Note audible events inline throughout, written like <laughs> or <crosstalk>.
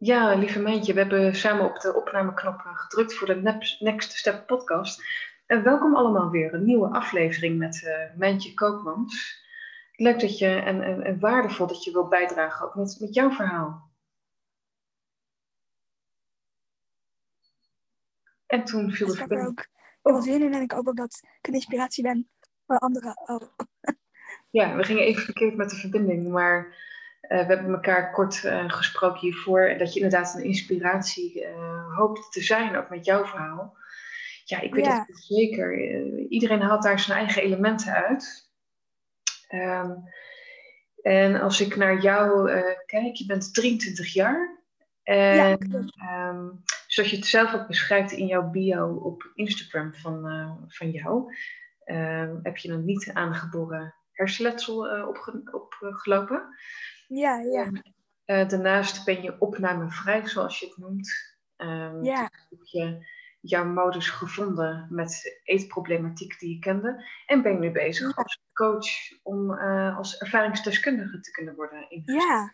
Ja, lieve Mijntje, we hebben samen op de opnameknop eh, gedrukt voor de Next Step podcast. En welkom allemaal weer, een nieuwe aflevering met uh, Mijntje Koopmans. Leuk dat je en, en, en, waardevol dat je wilt bijdragen, ook met, met jouw verhaal. En toen viel de verbinding. Ik er zin in en ik hoop ook dat ik een inspiratie ben voor anderen. Oh. Ja, we gingen even verkeerd met de verbinding, maar eh, we hebben elkaar kort uh, gesproken hiervoor. Dat je inderdaad een inspiratie uh, hoopt te zijn, ook met jouw verhaal. Ja, ik weet ja. het zeker. iedereen haalt daar zijn eigen elementen uit. Um, en als ik naar jou kijk, je bent 23 jaar. En ja, um, zoals je het zelf ook beschrijft in jouw bio op Instagram van, van jou, um, heb je een niet aangeboren hersenletsel opgelopen. Op, ja, ja. Uh, daarnaast ben je opnamevrij, zoals je het noemt. Um, ja. Heb je jouw modus gevonden met eetproblematiek die je kende. En ben je nu bezig als coach om uh, als ervaringsdeskundige te kunnen worden. Ja,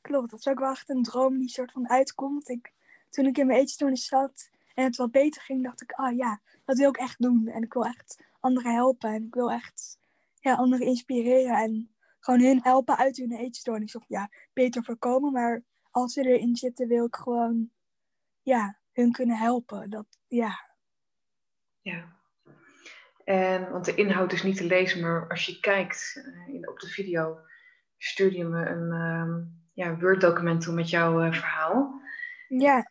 klopt. Dat is ook wel echt een droom die soort van uitkomt. Ik, toen ik in mijn eetstoornis zat en het wat beter ging, dacht ik, ah oh, ja, dat wil ik echt doen. En ik wil echt anderen helpen. En ik wil echt ja, anderen inspireren. En gewoon hun helpen uit hun eetstoornis. Of ja, beter voorkomen. Maar als ze erin zitten, wil ik gewoon ja, hun kunnen helpen. Dat, ja. Ja. En, want de inhoud is niet te lezen, maar als je kijkt uh, in, op de video, stuurde je me een uh, ja, Word-document toe met jouw uh, verhaal. Ja.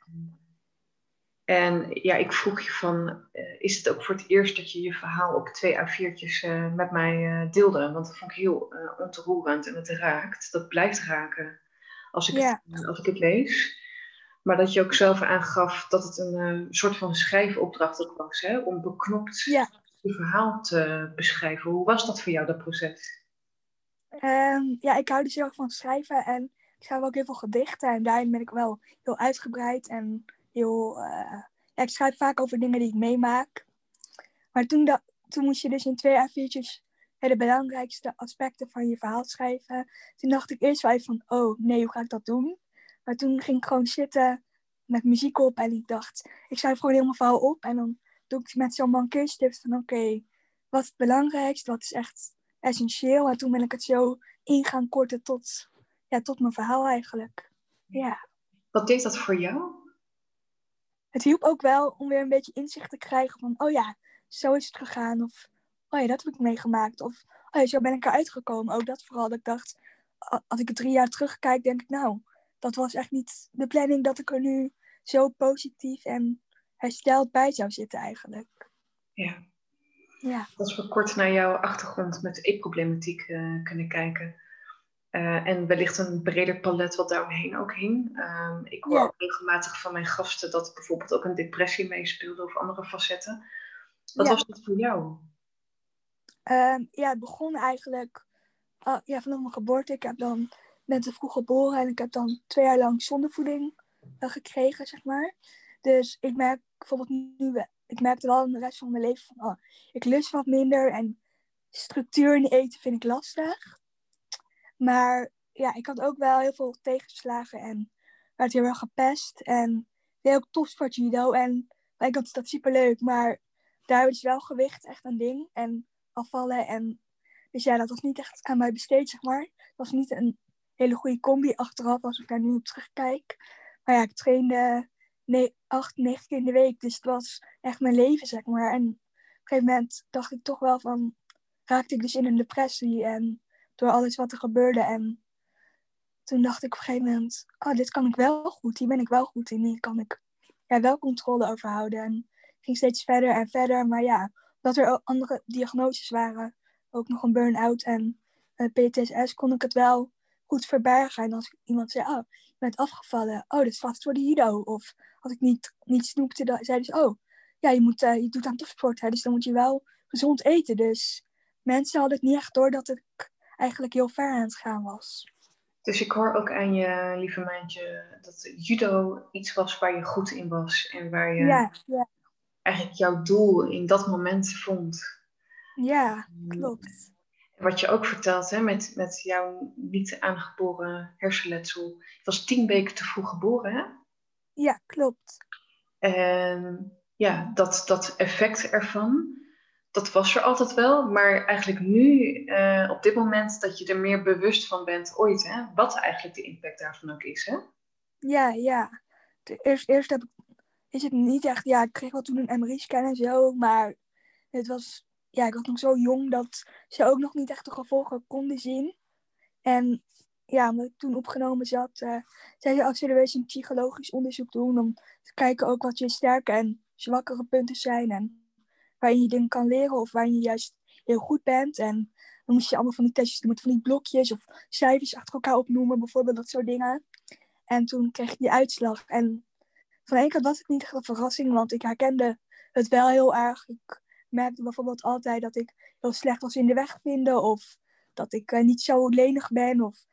En ja, ik vroeg je van, uh, is het ook voor het eerst dat je je verhaal op twee A4'tjes uh, met mij uh, deelde? Want dat vond ik heel ontroerend en het raakt. Dat blijft raken als ik, het, als ik het lees. Maar dat je ook zelf aangaf dat het een soort van schrijfopdracht ook was, hè? om beknopt je verhaal te beschrijven. Hoe was dat voor jou, dat proces? Um, ja, ik hou dus heel erg van schrijven en ik schrijf ook heel veel gedichten en daarin ben ik wel heel uitgebreid en heel. Ik schrijf vaak over dingen die ik meemaak. Maar toen, dat, toen moest je dus in twee A4'tjes de belangrijkste aspecten van je verhaal schrijven. Toen dacht ik eerst wel even van, oh nee, hoe ga ik dat doen? Maar toen ging ik gewoon zitten met muziek op en ik dacht, ik schrijf gewoon helemaal verhaal op. En dan doe ik met zo'n mankeerstift van, oké, wat is het belangrijkste? Wat is echt essentieel? En toen ben ik het zo in gaan korten tot, ja, tot mijn verhaal eigenlijk. Ja. Wat deed dat voor jou? Het hielp ook wel om weer een beetje inzicht te krijgen van, oh ja, zo is het gegaan. Of, oh ja, dat heb ik meegemaakt. Of, oh ja, zo ben ik eruit gekomen. Ook dat vooral, dat ik dacht, als ik drie jaar terugkijk, denk ik, nou, dat was echt niet de planning dat ik er nu zo positief en hersteld bij zou zitten eigenlijk. Ja. ja. Als we kort naar jouw achtergrond met eetproblematiek uh, kunnen kijken. Uh, en wellicht een breder palet wat daaromheen ook hing. Um, ik hoor ook regelmatig van mijn gasten dat bijvoorbeeld ook een depressie meespeelde of andere facetten. Wat was dat voor jou? Um, ja, het begon eigenlijk uh, ja, vanaf mijn geboorte. Ik heb dan, ben te vroeg geboren en ik heb dan twee jaar lang zondevoeding uh, gekregen, zeg maar. Dus ik merk bijvoorbeeld nu, ik merkte wel in de rest van mijn leven van, oh, ik lust wat minder en structuur in eten vind ik lastig. Maar ja, ik had ook wel heel veel tegenslagen en werd heel erg gepest. En deed ook topsport judo. En ik vond dat super leuk. Maar daar is wel gewicht echt een ding. En afvallen. En dus ja, dat was niet echt aan mij besteed, zeg maar. Het was niet een hele goede combi achteraf als ik daar nu op terugkijk. Maar ja, ik trainde acht, negen keer in de week. Dus het was echt mijn leven, zeg maar. En op een gegeven moment dacht ik toch wel van... Raakte ik dus in een depressie. En door alles wat er gebeurde. En toen dacht ik op een gegeven moment, oh, dit kan ik wel goed, hier ben ik wel goed in, hier kan ik ja, wel controle over houden. En ging steeds verder en verder, maar ja, dat er ook andere diagnoses waren, ook nog een burn-out en uh, eh, PTSS, kon ik het wel goed verbergen. En als iemand zei, oh, je bent afgevallen, oh, is vast voor de judo. Of als ik niet, niet snoepte, dan zeiden ze, oh, ja, je, moet, uh, je doet aan topsport, hè, dus dan moet je wel gezond eten. Dus mensen hadden het niet echt door dat ik eigenlijk heel ver aan het gaan was. Dus ik hoor ook aan je, lieve meisje, dat judo iets was waar je goed in was. En waar je ja, ja. eigenlijk jouw doel in dat moment vond. Ja, klopt. Wat je ook vertelt hè, met, met jouw niet aangeboren hersenletsel. Je was tien weken te vroeg geboren, hè? Ja, klopt. En ja, dat, dat effect ervan, dat was er altijd wel. Maar eigenlijk nu, eh, op dit moment, dat je er meer bewust van bent ooit, hè? Wat eigenlijk de impact daarvan ook is, hè? Ja, ja. Eerst, eerst heb is het niet echt, ja, ik kreeg wel toen een MRI-scan en zo, maar het was, ja, ik was nog zo jong dat ze ook nog niet echt de gevolgen konden zien. En ja, omdat ik toen opgenomen zat, uh, zei ze, als zullen we eens een psychologisch onderzoek doen om te kijken ook wat je sterke en zwakkere punten zijn en waarin je dingen kan leren of waarin je juist heel goed bent. En dan moest je allemaal van die testjes doen van die blokjes of cijfers achter elkaar opnoemen, bijvoorbeeld dat soort dingen. En toen kreeg ik die uitslag. En van één kant was het niet echt een verrassing, want ik herkende het wel heel erg. Ik merkte bijvoorbeeld altijd dat ik heel slecht was in de weg vinden of dat ik uh, niet zo lenig ben of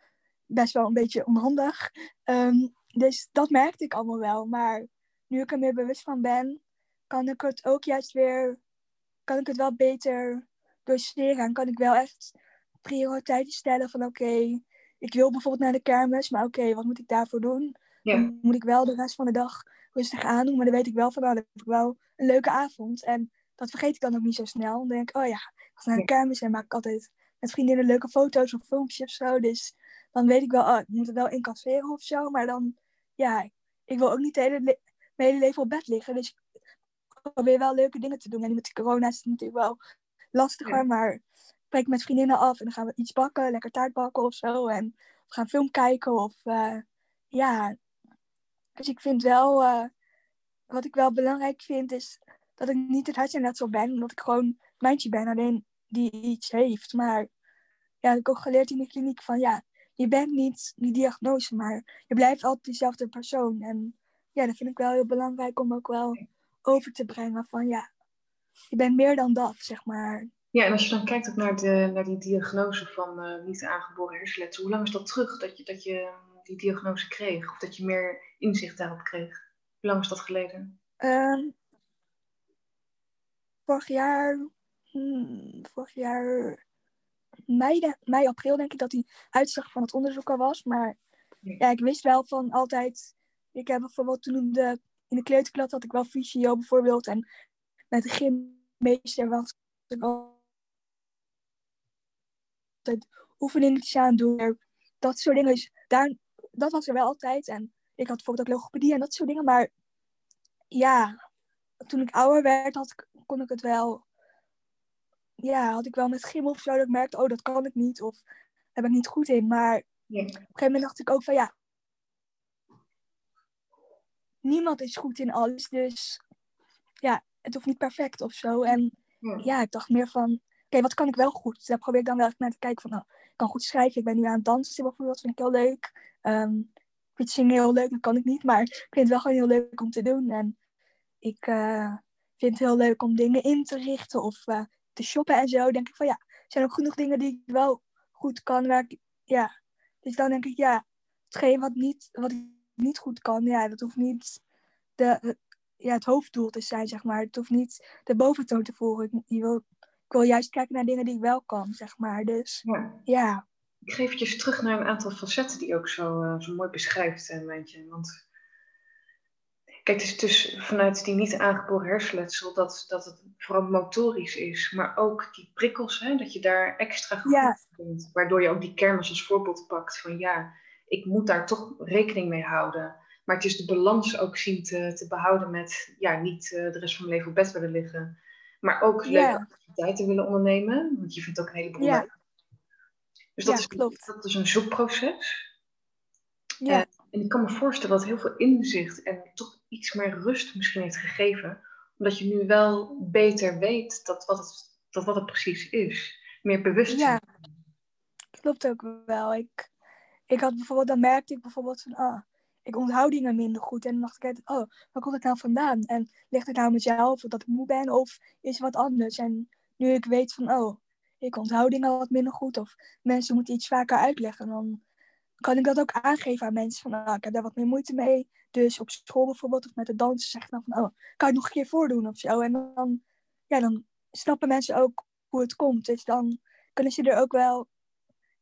best wel een beetje onhandig. Um, dus dat merkte ik allemaal wel. Maar nu ik er meer bewust van ben, kan ik het ook juist weer, kan ik het wel beter doseren. En kan ik wel echt prioriteiten stellen van oké, ik wil bijvoorbeeld naar de kermis, maar oké, wat moet ik daarvoor doen? Ja. Dan moet ik wel de rest van de dag rustig aandoen, maar dan weet ik wel van, nou, dan heb ik wel een leuke avond. En dat vergeet ik dan ook niet zo snel. Dan denk ik, oh ja, ik ga naar de kermis en maak ik altijd met vriendinnen leuke foto's of filmpjes of zo. Dus dan weet ik wel, oh, ik moet het wel incasseren of zo. Maar dan, ja, ik wil ook niet het hele, mijn hele leven op bed liggen. Dus ik probeer wel leuke dingen te doen. En met corona is het natuurlijk wel lastiger, maar spreek met vriendinnen af en dan gaan we iets bakken, lekker taart bakken of zo. En we gaan film kijken of uh, ja. Dus ik vind wel, uh, wat ik wel belangrijk vind is dat ik niet het hersenletsel ben, omdat ik gewoon een meisje ben alleen die iets heeft. Maar ja, ik heb ook geleerd in de kliniek van ja, je bent niet die diagnose, maar je blijft altijd dezelfde persoon. En ja, dat vind ik wel heel belangrijk om ook wel over te brengen van ja, je bent meer dan dat, zeg maar. Ja, en als je dan kijkt ook naar, de, naar die diagnose van uh, niet aangeboren hersenletsel, hoe lang is dat terug dat je, dat je die diagnose kreeg? Of dat je meer inzicht daarop kreeg? Hoe lang is dat geleden? Um, vorig jaar, hmm, vorig jaar mei, mei, april denk ik dat die uitslag van het onderzoek al was. Maar ja, ik wist wel van altijd, ik heb bijvoorbeeld toen de, in de kleuterklas had ik wel fysio bijvoorbeeld. En met de gymmeester was ik al altijd oefeningetjes aan doen. Dat soort dingen. Dus daar, dat was er wel altijd. En ik had bijvoorbeeld ook logopedie en dat soort dingen. Maar ja, toen ik ouder werd, had ik, kon ik het wel. Ja, had ik wel met gym of zo dat ik merkte, oh, dat kan ik niet. Of daar ben ik niet goed in. Maar op een gegeven moment dacht ik ook van ja. Niemand is goed in alles. Dus ja, het hoeft niet perfect of zo. En ja, ja ik dacht meer van okay, wat kan ik wel goed? daar probeer ik dan wel naar te kijken van, nou, ik kan goed schrijven. Ik ben nu aan het dansen bijvoorbeeld, vind ik heel leuk. Um, ik vind zingen heel leuk, dat kan ik niet. Maar ik vind het wel gewoon heel leuk om te doen. En ik uh, vind het heel leuk om dingen in te richten of uh, te shoppen en zo. Denk ik van, ja, er zijn ook genoeg dingen die ik wel goed kan. Waar ik, ja. Dus dan denk ik, ja, hetgeen wat, niet, wat ik niet goed kan, ja, dat hoeft niet de, ja, het hoofddoel te zijn, zeg maar. Het hoeft niet de boventoon te voeren. Je wil ik wil juist kijken naar dingen die ik wel kan, zeg maar. Dus ja. ja. Ik geef je terug naar een aantal facetten die je ook zo, uh, zo mooi beschrijft, uh, Mijntje. Want kijk, het is dus vanuit die niet aangeboren hersenletsel dat, dat het vooral motorisch is. Maar ook die prikkels, hè, dat je daar extra goed ja. bent. Waardoor je ook die kermis als voorbeeld pakt van ja, ik moet daar toch rekening mee houden. Maar het is de balans ook zien te, te behouden met ja, niet uh, de rest van mijn leven op bed willen liggen. Maar ook leuke activiteiten willen ondernemen. Want je vindt ook een heleboel ja. leuk. Dus dat, is, klopt. dat is een zoekproces. Ja. Uh, en ik kan me voorstellen dat heel veel inzicht en toch iets meer rust misschien heeft gegeven. Omdat je nu wel beter weet dat wat het, dat wat het precies is. Meer bewust. Ja, klopt ook wel. Ik, ik had bijvoorbeeld, dan merkte ik bijvoorbeeld van, ah, ik onthoud dingen minder goed. En dan dacht ik altijd, oh, waar komt het nou vandaan? En ligt het nou mezelf, dat ik moe ben, of is wat anders? En nu ik weet van, oh, ik onthoud dingen wat minder goed, of mensen moeten iets vaker uitleggen, dan kan ik dat ook aangeven aan mensen. Van, oh, ik heb daar wat meer moeite mee. Dus op school bijvoorbeeld, of met de dansen, zeg ik dan van, oh, kan ik nog een keer voordoen of zo? En dan, ja, dan snappen mensen ook hoe het komt. Dus dan kunnen ze er ook wel,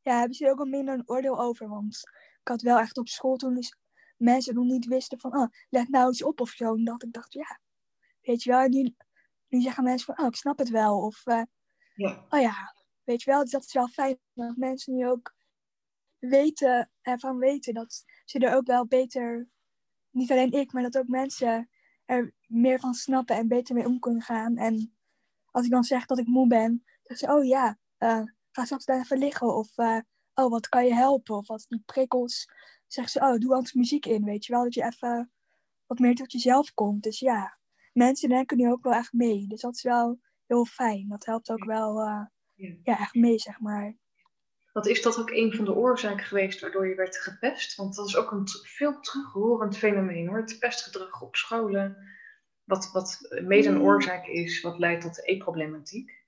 ja, hebben ze er ook wel minder een oordeel over. Want ik had wel echt op school toen dus mensen nog niet wisten van, oh, let nou eens op of zo. En dat ik dacht, ja, weet je wel, nu, nu zeggen mensen van, oh, ik snap het wel. Of, uh, ja. oh ja, weet je wel, dus dat is wel fijn dat mensen nu ook weten, ervan weten dat ze er ook wel beter, niet alleen ik, maar dat ook mensen er meer van snappen en beter mee om kunnen gaan. En als ik dan zeg dat ik moe ben, zeggen ze, oh ja, uh, ga straks daar even liggen. Of, uh, oh, wat kan je helpen? Of wat die prikkels, zeggen ze, oh, doe anders muziek in, weet je wel. Dat je even wat meer tot jezelf komt. Dus ja, mensen denken nu ook wel echt mee. Dus dat is wel heel fijn. Dat helpt ook wel uh, ja, echt mee, zeg maar. Want is dat ook een van de oorzaken geweest waardoor je werd gepest? Want dat is ook een veel terughorend fenomeen hoor. Het pestgedrag op scholen, wat, wat mede een mm. oorzaak is, wat leidt tot e-problematiek.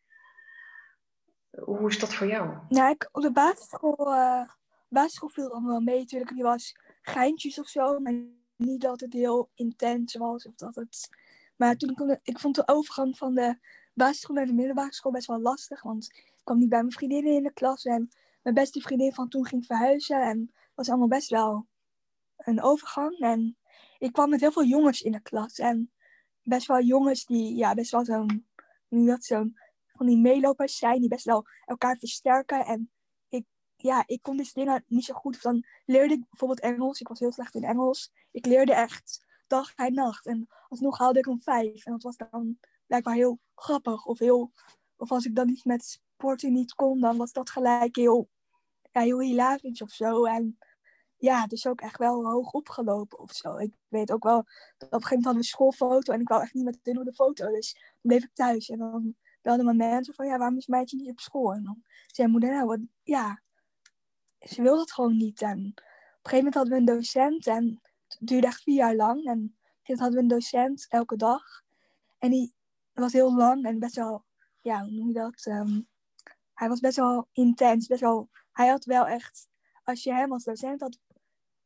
Hoe is dat voor jou? Nou, ik, op de basisschool, uh, basisschool viel dan wel mee. Natuurlijk, die was geintjes of zo, maar niet dat het heel intens was. Of dat het... Maar toen ik, ik vond de overgang van de basisschool naar de middelbare school best wel lastig. Want ik kwam niet bij mijn vriendinnen in de klas. En mijn beste vriendin van toen ging verhuizen. En het was allemaal best wel een overgang. En ik kwam met heel veel jongens in de klas. En best wel jongens die ja, best wel zo'n, nu dat zo'n, die meelopers zijn. Die best wel elkaar versterken. En ik, ja, ik kon dus dingen niet zo goed. Dan leerde ik bijvoorbeeld Engels. Ik was heel slecht in Engels. Ik leerde echt dag en nacht. En alsnog haalde ik een vijf. En dat was dan blijkbaar heel grappig. Of, heel, of als ik dan niet met sporten niet kon, dan was dat gelijk heel, ja, heel hilarisch of zo. En ja, dus ook echt wel hoog opgelopen of zo. Ik weet ook wel, op een gegeven moment hadden we een schoolfoto en ik wou echt niet met hun op de foto. Dus bleef ik thuis en dan belde mijn mensen van, ja, waarom is meidje niet op school? En dan zei moeder, nou, ja, ze wil dat gewoon niet. En op een gegeven moment hadden we een docent en het duurde echt vier jaar lang. En moment hadden we een docent elke dag. En die was heel lang en best wel, ja, hoe noem je dat? Ehm, hij was best wel intens, best wel, hij had wel echt, als je hem als docent had,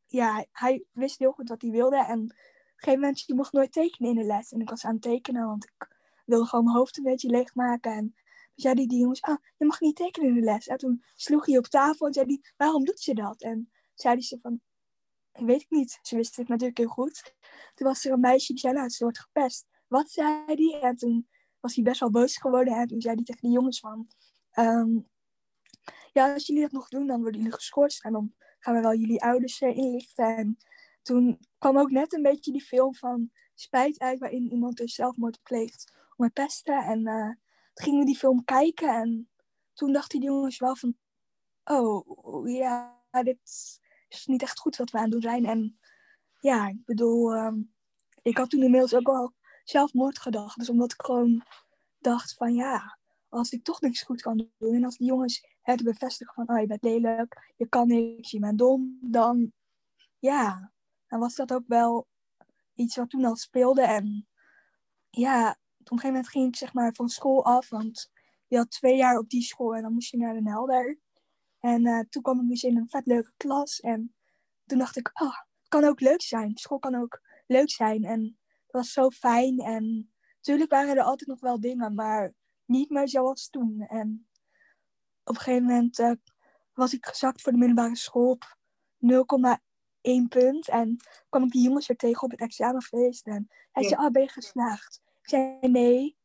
ja, hij wist heel goed wat hij wilde. En op een gegeven moment, je mocht nooit tekenen in de les. En ik was aan het tekenen, want ik wilde gewoon mijn hoofd een beetje leegmaken. En toen zei die, die jongens, ah, je mag niet tekenen in de les. En toen sloeg hij op tafel en zei hij, waarom doet ze dat? En zei ze van, weet ik niet. Ze wist het natuurlijk heel goed. Toen was er een meisje die zei, nou, ze wordt gepest. Wat zei hij? En toen was hij best wel boos geworden. En toen zei hij tegen die jongens van, Ehm, ja, als jullie dat nog doen, dan worden jullie geschorst. En dan gaan we wel jullie ouders uh, inlichten. En toen kwam ook net een beetje die film van Spijt uit, waarin iemand dus zelfmoord pleegt het pesten. En uh, toen gingen we die film kijken. En toen dachten die jongens wel van, oh ja, dit is niet echt goed wat we aan het doen zijn. En ja, ik bedoel, ehm, ik had toen inmiddels ook al zelfmoord gedacht. Dus omdat ik gewoon dacht van ja, als ik toch niks goed kan doen en als die jongens het bevestigen van, oh je bent lelijk, je kan niks, je bent dom, dan ja, dan was dat ook wel iets wat toen al speelde. En ja, een gegeven moment ging ik zeg maar van school af, want je had twee jaar op die school en dan moest je naar de Helder. En uh, toen kwam ik dus in een vet leuke klas en toen dacht ik, oh, het kan ook leuk zijn. School kan ook leuk zijn en het was zo fijn en natuurlijk waren er altijd nog wel dingen, maar niet meer zoals toen. En op een gegeven moment uh, was ik gezakt voor de middelbare school op 0,1 punt. En kwam ik die jongens weer tegen op het examenfeest. En hij zei, ah, ben je geslaagd? Ik zei, nee.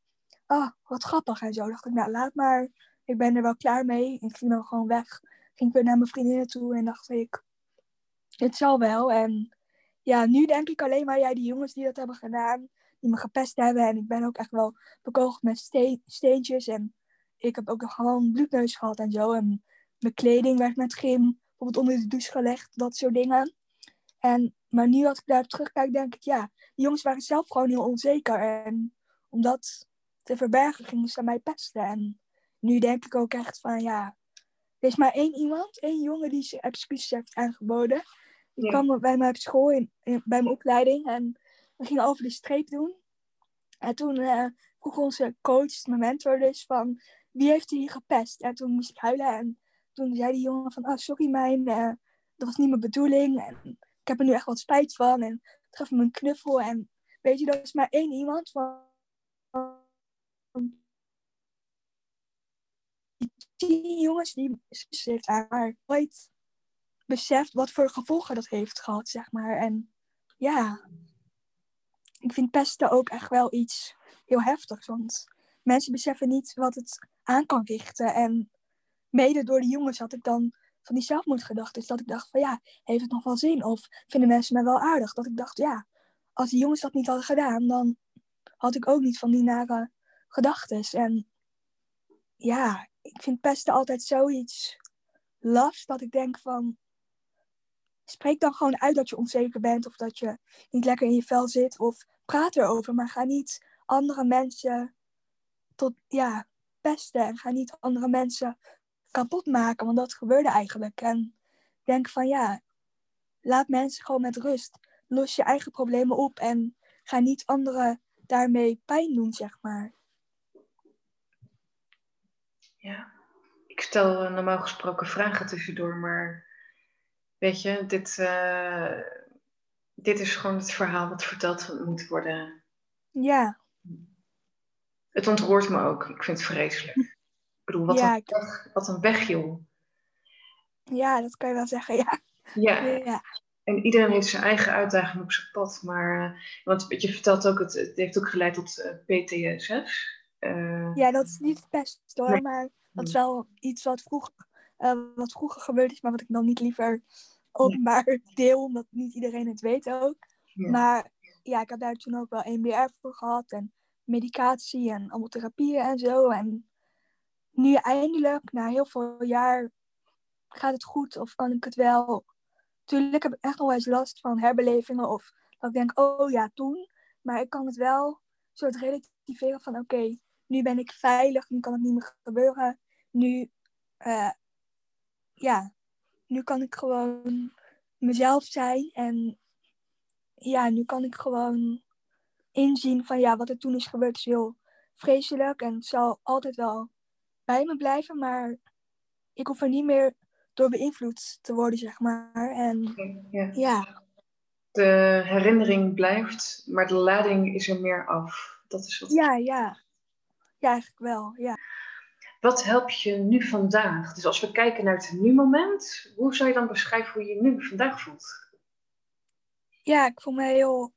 Ah, wat grappig en zo. Dacht ik, nou, laat maar. Ik ben er wel klaar mee. Ik ging dan gewoon weg. Ging weer naar mijn vriendinnen toe en dacht ik, het zal wel. En ja, nu denk ik alleen maar, jij, die jongens die dat hebben gedaan, die me gepest hebben. En ik ben ook echt wel bekogeld met steentjes. En ik heb ook gewoon bloedneus gehad en zo. En mijn kleding werd met gym bijvoorbeeld onder de douche gelegd. Dat soort dingen. En, maar nu als ik daar terugkijk, denk ik, ja, die jongens waren zelf gewoon heel onzeker. En om dat te verbergen gingen ze mij pesten. En nu denk ik ook echt van, ja, er is maar één iemand, één jongen die zijn excuses heeft aangeboden. Die kwam bij mij op school, in, bij mijn opleiding. En we gingen over de streep doen. En toen uh, vroeg onze coach, mijn mentor dus, van wie heeft hier gepest? En toen moest ik huilen. En toen zei die jongen van, oh sorry mijn, uh, dat was niet mijn bedoeling. En ik heb er nu echt wat spijt van. En het gaf me een knuffel. En weet je, dat is maar één iemand van die jongens die ze heeft haar nooit beseft wat voor gevolgen dat heeft gehad, zeg maar. En ja, ik vind pesten ook echt wel iets heel heftigs. Want mensen beseffen niet wat het aan kan richten. En mede door die jongens had ik dan van die zelfmoordgedachten. Dus dat ik dacht van ja, heeft het nog wel zin? Of vinden mensen mij wel aardig? Dat ik dacht ja, als die jongens dat niet hadden gedaan, dan had ik ook niet van die nare gedachten. En ja, ik vind pesten altijd zoiets last dat ik denk van spreek dan gewoon uit dat je onzeker bent of dat je niet lekker in je vel zit of praat erover, maar ga niet andere mensen tot ja, pesten en ga niet andere mensen kapot maken, want dat gebeurde eigenlijk. En denk van ja, laat mensen gewoon met rust. Los je eigen problemen op en ga niet anderen daarmee pijn doen, zeg maar. Ja, ik stel normaal gesproken vragen tussendoor, maar weet je, dit, uh, dit is gewoon het verhaal wat verteld moet worden. Ja. Het ontroert me ook. Ik vind het vreselijk. Ik bedoel, wat, een, weg, wat een weg, joh. Ja, dat kan je wel zeggen, ja. Ja. ja. En iedereen heeft zijn eigen uitdaging op zijn pad. Maar, uh, want je vertelt ook, het, het heeft ook geleid tot eh, PTSS. Uh, ja, dat is niet het beste hoor, maar dat is wel iets wat vroeger, wat vroeger gebeurd is, maar wat ik dan niet liever openbaar <laughs> deel, omdat niet iedereen het weet ook. Maar ja, ik heb daar toen ook wel EMDR voor gehad en medicatie en allemaal therapieën en zo. En nu eindelijk, na heel veel jaar, gaat het goed of kan ik het wel. Tuurlijk heb ik echt nog wel eens last van herbelevingen of dat ik denk, oh ja, toen. Maar ik kan het wel soort relativeren van, oké, nu ben ik veilig, nu kan het niet meer gebeuren. Nu, uh, ja, nu kan ik gewoon mezelf zijn. En ja, nu kan ik gewoon inzien van ja, wat er toen is gebeurd is heel vreselijk. En zal altijd wel bij me blijven. Maar ik hoef er niet meer door beïnvloed te worden, zeg maar. En ja. ja. De herinnering blijft, maar de lading is er meer af. Dat is wat... Ja, ja. Ja, eigenlijk wel, ja. Wat helpt je nu vandaag? Dus als we kijken naar het nu-moment, hoe zou je dan beschrijven hoe je je nu vandaag voelt? Ja, ik voel me heel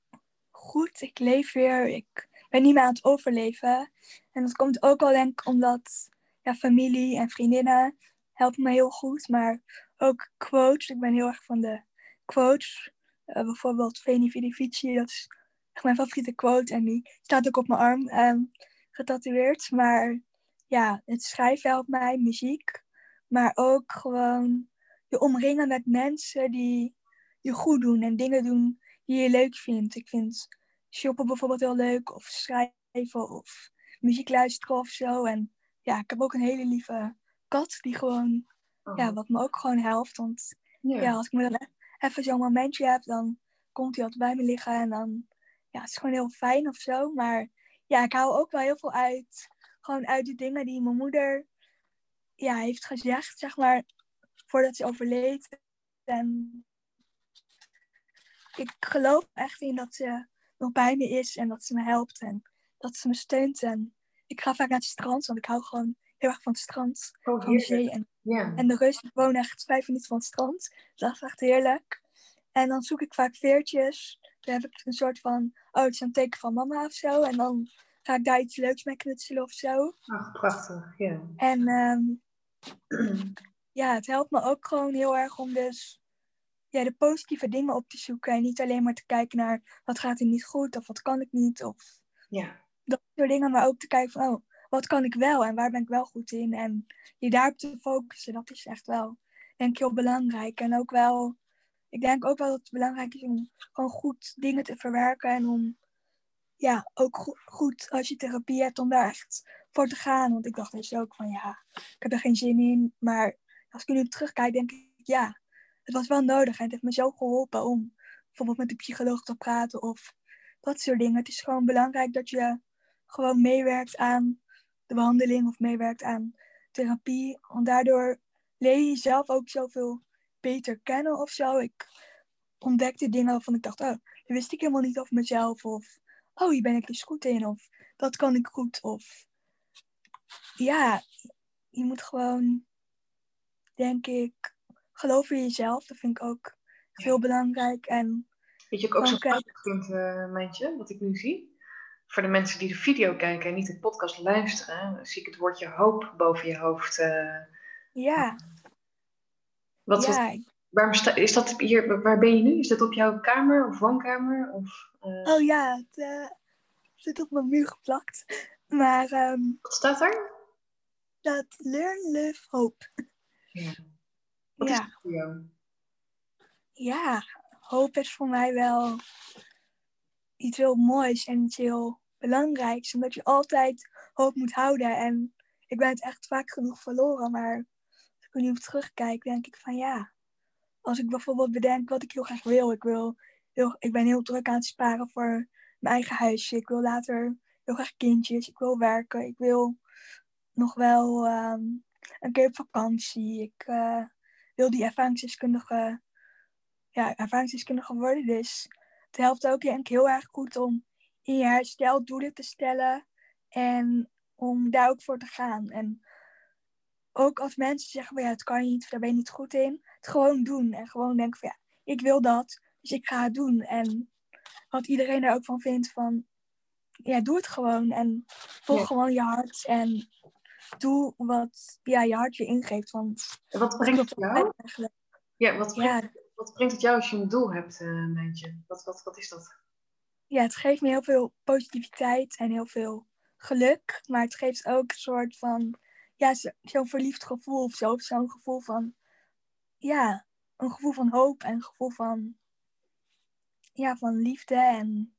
goed. Ik leef weer. Ik ben niet meer aan het overleven. En dat komt ook al denk ik omdat ja, familie en vriendinnen helpen me heel goed. Maar ook quotes. Ik ben heel erg van de quotes. Uh, bijvoorbeeld Veni Vidi Vici. Dat is echt mijn favoriete quote. En die staat ook op mijn arm um, getatoeëerd. Maar ja, het schrijven helpt mij, muziek. Maar ook gewoon je omringen met mensen die je goed doen en dingen doen die je leuk vindt. Ik vind shoppen bijvoorbeeld heel leuk, of schrijven, of muziek luisteren of zo. En ja, ik heb ook een hele lieve kat die gewoon, ja, oh. wat me ook gewoon helpt. Want ja, als ik me dan even zo'n momentje heb, dan komt hij altijd bij me liggen en dan, ja, het is gewoon heel fijn of zo. Maar ja, ik hou ook wel heel veel uit gewoon uit de dingen die mijn moeder ja, heeft gezegd, zeg maar, voordat ze overleed. En ik geloof echt in dat ze nog bij me is en dat ze me helpt en dat ze me steunt. En ik ga vaak naar het strand, want ik hou gewoon heel erg van het strand, oh, van de zee. En, en de rust, woon echt vijf minuten van het strand. Dat is echt heerlijk. En dan zoek ik vaak veertjes. Dan heb ik een soort van, oh, het is een teken van mama of zo. En dan ga ik daar iets leuks mee knutselen of zo. Ach, prachtig, ja. En um, <clears throat> ja, het helpt me ook gewoon heel erg om dus ja, de positieve dingen op te zoeken. En niet alleen maar te kijken naar wat gaat er niet goed of wat kan ik niet. Of ja. Dat soort dingen, maar ook te kijken van oh, wat kan ik wel en waar ben ik wel goed in. En je daarop te focussen, dat is echt wel, denk ik, heel belangrijk. En ook wel, ik denk ook wel dat het belangrijk is om gewoon goed dingen te verwerken en om ja, ook goed als je therapie hebt om daar echt voor te gaan. Want ik dacht dus ook van ja, ik heb er geen zin in. Maar als ik nu terugkijk, denk ik ja, het was wel nodig. En het heeft me zo geholpen om bijvoorbeeld met de psycholoog te praten of dat soort dingen. Het is gewoon belangrijk dat je gewoon meewerkt aan de behandeling of meewerkt aan therapie. Want daardoor leer je jezelf ook zoveel beter kennen of zo. Ik ontdekte dingen waarvan ik dacht, oh, dat wist ik helemaal niet over mezelf. Of oh, hier ben ik dus goed in. Of dat kan ik goed. Of ja, je moet gewoon, denk ik, geloven in jezelf. Dat vind ik ook heel belangrijk. En Weet je, ik ook zo'n Oké. prachtig punt, eh Mijntje, wat ik nu zie. Voor de mensen die de video kijken en niet de podcast luisteren, zie ik het woordje hoop boven je hoofd. eh. ja, wat, wat- ja. waarom sta, is dat hier, waar ben je nu? Is dit op jouw kamer of woonkamer? Of, eh, Oh ja, het eh, zit op mijn muur geplakt. Maar ehm, Wat staat er? dat learn, live, hope. Ja. Wat is Ja. dat voor jou? ja, hoop is voor mij wel iets heel moois en iets heel Omdat je altijd hoop moet houden. En ik ben het echt vaak genoeg verloren. Maar als ik nu op terugkijk, denk ik van ja. Als ik bijvoorbeeld bedenk wat ik heel graag wil. Ik, wil heel, ik ben heel druk aan het sparen voor mijn eigen huisje. Ik wil later heel graag kindjes. Ik wil werken. Ik wil nog wel ehm, een keer op vakantie. Ik eh, wil die ervaringsdeskundige ja, ervaringsdeskundige worden. Dus het helpt ook denk ik heel erg goed om in je herstel doelen te stellen en om daar ook voor te gaan. En ook als mensen zeggen van ja, het kan je niet, of daar ben je niet goed in, het gewoon doen. En gewoon denken van ja, ik wil dat, dus ik ga het doen. En wat iedereen er ook van vindt van ja, doe het gewoon en volg Ja. gewoon je hart en doe wat ja, je hart je ingeeft. Want En wat brengt het jou? eigenlijk. Ja, wat brengt, Ja, wat brengt het jou als je een doel hebt, Mijntje? Wat, wat, wat is dat? Ja, het geeft me heel veel positiviteit en heel veel geluk. Maar het geeft ook een soort van, ja, zo- zo'n verliefd gevoel of zo. Zo'n gevoel van, ja, een gevoel van hoop en een gevoel van, ja, van liefde en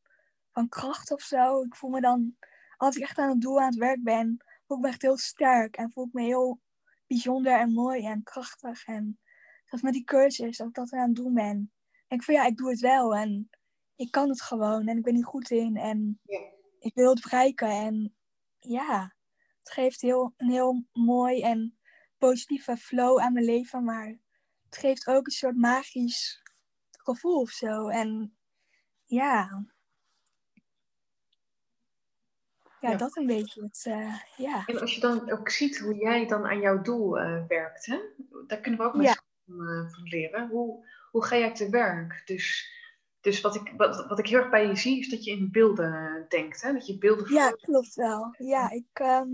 van kracht of zo. Ik voel me dan, als ik echt aan het doel aan het werk ben, voel ik me echt heel sterk. En voel ik me heel bijzonder en mooi en krachtig. En zoals met die cursus, dat ik dat aan het doen ben. denk ik van, ja, ik doe het wel en ik kan het gewoon en ik ben hier goed in en Ja. ik wil het bereiken. En ja, het geeft heel, een heel mooi en positieve flow aan mijn leven, maar het geeft ook een soort magisch gevoel of zo. En ja, ja, Ja. dat een beetje. Het, eh, ja. En als je dan ook ziet hoe jij dan aan jouw doel eh, werkt, hè? daar kunnen we ook Ja. van, eh, van leren. Hoe, hoe ga jij te werk? Dus, dus wat, ik, wat, wat ik heel erg bij je zie, is dat je in beelden denkt. Hè? Dat je beelden Ja, klopt wel. Ja, ik ehm,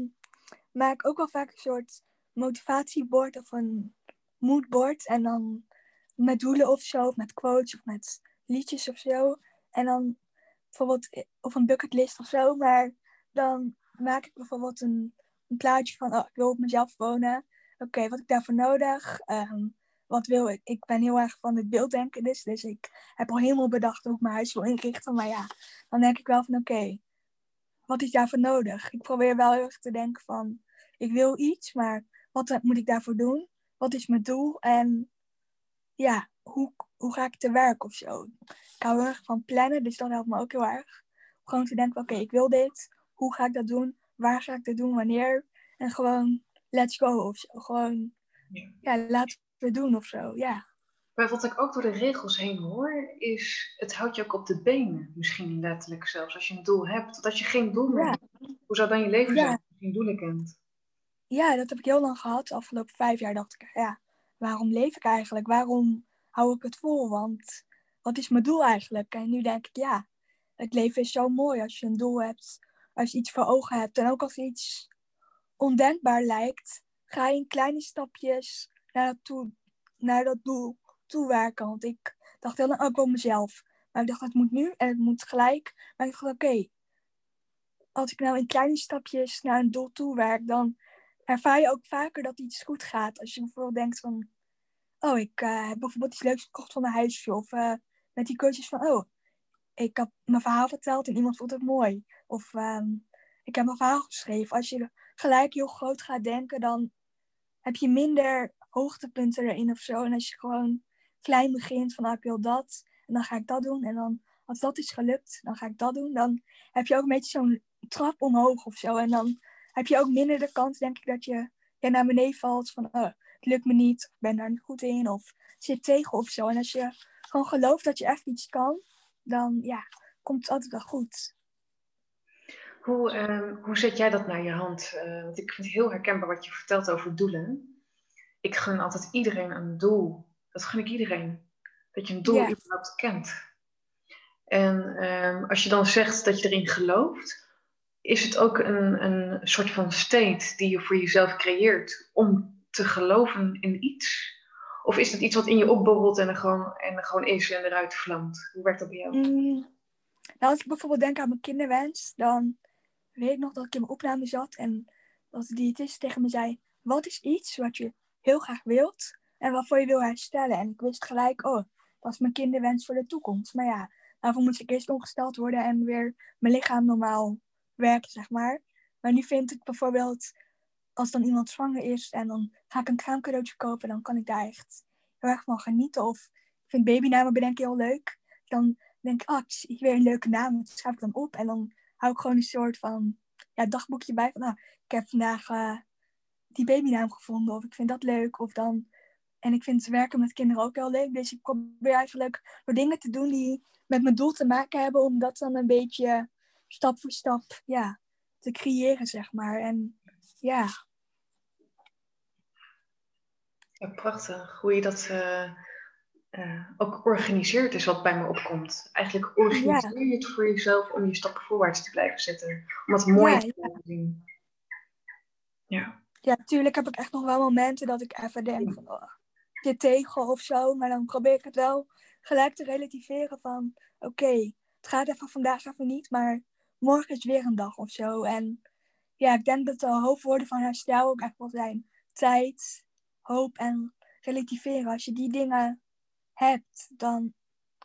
maak ook wel vaak een soort motivatiebord of een moodboard. En dan met doelen of zo, of met quotes of met liedjes of zo. En dan bijvoorbeeld, eh, of een bucketlist of zo. Maar dan maak ik bijvoorbeeld een, een plaatje van, oh, ik wil op mezelf wonen. Oké, wat heb ik daarvoor nodig? Ehm, wat wil ik? Ik ben heel erg van het beelddenken, dus, dus ik heb al helemaal bedacht hoe ik mijn huis wil inrichten. Maar ja, dan denk ik wel van, oké, wat is daarvoor nodig? Ik probeer wel heel erg te denken van, ik wil iets, maar wat moet ik daarvoor doen? Wat is mijn doel? En ja, hoe, hoe ga ik te werk of zo? Ik hou heel erg van plannen, dus dat helpt me ook heel erg. Gewoon te denken, oké, ik wil dit. Hoe ga ik dat doen? Waar ga ik dat doen? Wanneer? En gewoon, let's go of zo. Gewoon, Ja. ja, laten doen of zo, ja. Maar wat ik ook door de regels heen hoor, is het houdt je ook op de benen. Misschien letterlijk zelfs, als je een doel hebt. Want als je geen doel meer Ja. hebt, hoe zou dan je leven zijn als je geen doelen kent? Ja, dat heb ik heel lang gehad. De afgelopen vijf jaar dacht ik, ja, waarom leef ik eigenlijk? Waarom hou ik het vol? Want wat is mijn doel eigenlijk? En nu denk ik, ja, het leven is zo mooi als je een doel hebt, als je iets voor ogen hebt. En ook als iets ondenkbaar lijkt, ga je in kleine stapjes naar dat, toe, naar dat doel toewerken. Want ik dacht heel lang ook wel mezelf. Maar ik dacht, het moet nu en het moet gelijk. Maar ik dacht, oké, als ik nou in kleine stapjes naar een doel toewerk, dan ervaar je ook vaker dat iets goed gaat. Als je bijvoorbeeld denkt van, oh, ik eh, heb bijvoorbeeld iets leuks gekocht van mijn huisje. Of eh, met die coaches van, oh, ik heb mijn verhaal verteld en iemand vond het mooi. Of ehm, ik heb mijn verhaal geschreven. Als je gelijk heel groot gaat denken, dan heb je minder hoogtepunten erin of zo. En als je gewoon klein begint van, ah, ik wil dat. En dan ga ik dat doen. En dan, als dat is gelukt, dan ga ik dat doen. Dan heb je ook een beetje zo'n trap omhoog of zo. En dan heb je ook minder de kans, denk ik, dat je ja, naar beneden valt. Van, oh, het lukt me niet. Ik ben daar niet goed in. Of zit tegen of zo. En als je gewoon gelooft dat je echt iets kan, dan ja, komt het altijd wel goed. Hoe, ehm, hoe zet jij dat naar je hand? Uh, want ik vind het heel herkenbaar wat je vertelt over doelen. Ik gun altijd iedereen een doel. Dat gun ik iedereen. Dat je een doel yeah. überhaupt kent. En ehm, als je dan zegt dat je erin gelooft, is het ook een, een soort van state die je voor jezelf creëert om te geloven in iets? Of is het iets wat in je opborrelt en er gewoon, en er gewoon is en eruit vlamt? Hoe werkt dat bij jou? Mm. Nou, als ik bijvoorbeeld denk aan mijn kinderwens, dan weet ik nog dat ik in mijn opname zat en dat de diëtist tegen me zei: Wat is iets wat je heel graag wilt en waarvoor je wil herstellen? En ik wist gelijk: Oh, dat is mijn kinderwens voor de toekomst. Maar ja, daarvoor moet ik eerst ongesteld worden en weer mijn lichaam normaal werken, zeg maar. Maar nu vind ik bijvoorbeeld, als dan iemand zwanger is en dan ga ik een kraamcadeautje kopen, dan kan ik daar echt heel erg van genieten. Of ik vind babynamen bedenken heel leuk. Dan denk ik, oh, ik weer een leuke naam, dat schrijf ik dan op. En dan hou ik gewoon een soort van ja, dagboekje bij van, nou, ik heb vandaag uh, die babynaam gevonden, of ik vind dat leuk. Of dan, en ik vind werken met kinderen ook heel leuk. Dus ik probeer eigenlijk door dingen te doen die met mijn doel te maken hebben, om dat dan een beetje stap voor stap ja, te creëren, zeg maar. En ja. ja prachtig. Hoe je dat uh, uh, ook organiseert is wat bij me opkomt. Eigenlijk organiseer je het voor jezelf om je stappen voorwaarts te blijven zetten. Om het mooi te zien. Ja. Ja, natuurlijk heb ik echt nog wel momenten dat ik even denk van... Oh, dit tegen of zo. Maar dan probeer ik het wel gelijk te relativeren van... Oké, het gaat even vandaag even niet, maar morgen is weer een dag of zo. En ja, ik denk dat de hoofdwoorden van herstel ook echt wel zijn tijd, hoop en relativeren. Als je die dingen hebt, dan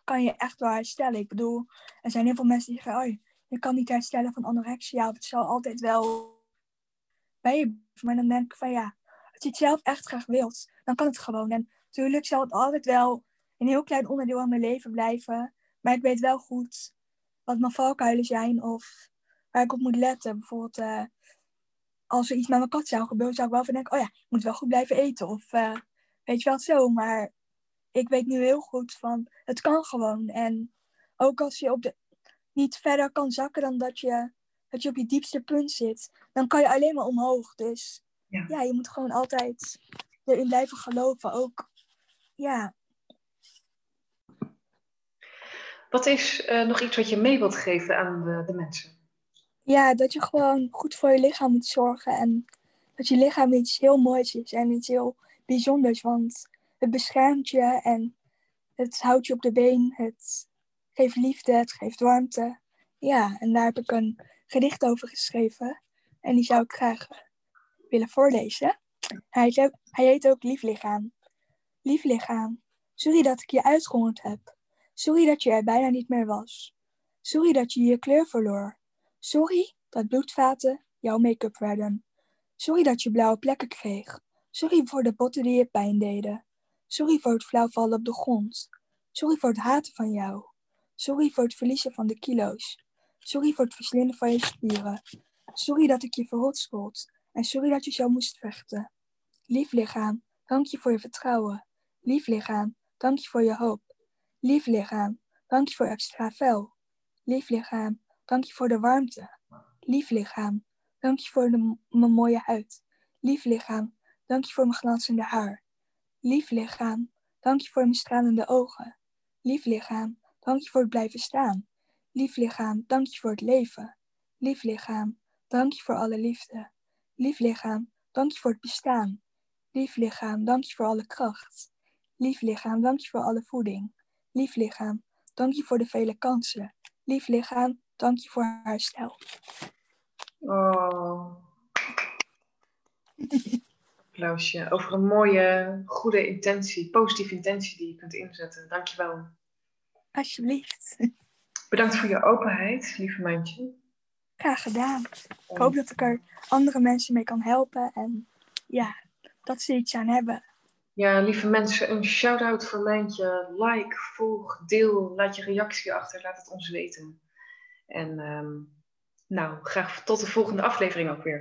kan je echt wel herstellen. Ik bedoel, er zijn heel veel mensen die zeggen, oh, je kan niet herstellen van anorexia. Het zal altijd wel Maar dan denk ik van ja, als je het zelf echt graag wilt, dan kan het gewoon. En natuurlijk zal het altijd wel een heel klein onderdeel van mijn leven blijven. Maar ik weet wel goed wat mijn valkuilen zijn of waar ik op moet letten. Bijvoorbeeld, uh, als er iets met mijn kat zou gebeuren, zou ik wel van denken, oh ja, ik moet wel goed blijven eten. Of uh, weet je wel zo. Maar ik weet nu heel goed van, het kan gewoon. En ook als je op de, niet verder kan zakken dan dat je, dat je op je diepste punt zit, dan kan je alleen maar omhoog. Dus ja, ja je moet gewoon altijd erin blijven geloven. Ook, ja, Wat is uh, nog iets wat je mee wilt geven aan de, de, mensen? Ja, dat je gewoon goed voor je lichaam moet zorgen. En dat je lichaam iets heel moois is en iets heel bijzonders. Want het beschermt je en het houdt je op de been. Het geeft liefde, het geeft warmte. Ja, en daar heb ik een gedicht over geschreven. En die zou ik graag willen voorlezen. Hij heet, hij heet ook Lief Lichaam. Lief Lichaam, sorry dat ik je uitgehongerd heb. Sorry dat je er bijna niet meer was. Sorry dat je je kleur verloor. Sorry dat bloedvaten jouw make-up werden. Sorry dat je blauwe plekken kreeg. Sorry voor de botten die je pijn deden. Sorry voor het flauwvallen op de grond. Sorry voor het haten van jou. Sorry voor het verliezen van de kilo's. Sorry voor het verslinden van je spieren. Sorry dat ik je verrotschold. En sorry dat je zo moest vechten. Lief lichaam, dank je voor je vertrouwen. Lief lichaam, dank je voor je hoop. Lief lichaam, dank je voor extra vel. Lief lichaam, dank je voor de warmte. Lief lichaam, dank je voor mijn mooie huid. Lief lichaam, dank je voor mijn glanzende haar. Lief lichaam, dank je voor mijn stralende ogen. Lief lichaam, dank je voor het blijven staan. Lief lichaam, dank je voor het leven. Lief lichaam, dank je voor alle liefde. Lief lichaam, dank je voor het bestaan. Lief lichaam, dank je voor alle kracht. Lief lichaam, dank je voor alle voeding. Lief lichaam, dank je voor de vele kansen. Lief lichaam, dank je voor herstel. Oh. <laughs> Applausje. Over een mooie, goede intentie, positieve intentie die je kunt inzetten. Dankjewel. Alsjeblieft. Bedankt voor je openheid, lieve Mandje. Graag gedaan. Ik hoop dat ik er andere mensen mee kan helpen. En ja, dat ze iets aan hebben. Ja, lieve mensen, een shout-out voor Mijntje. Like, volg, deel, laat je reactie achter, laat het ons weten. En um, nou, graag tot de volgende aflevering ook weer.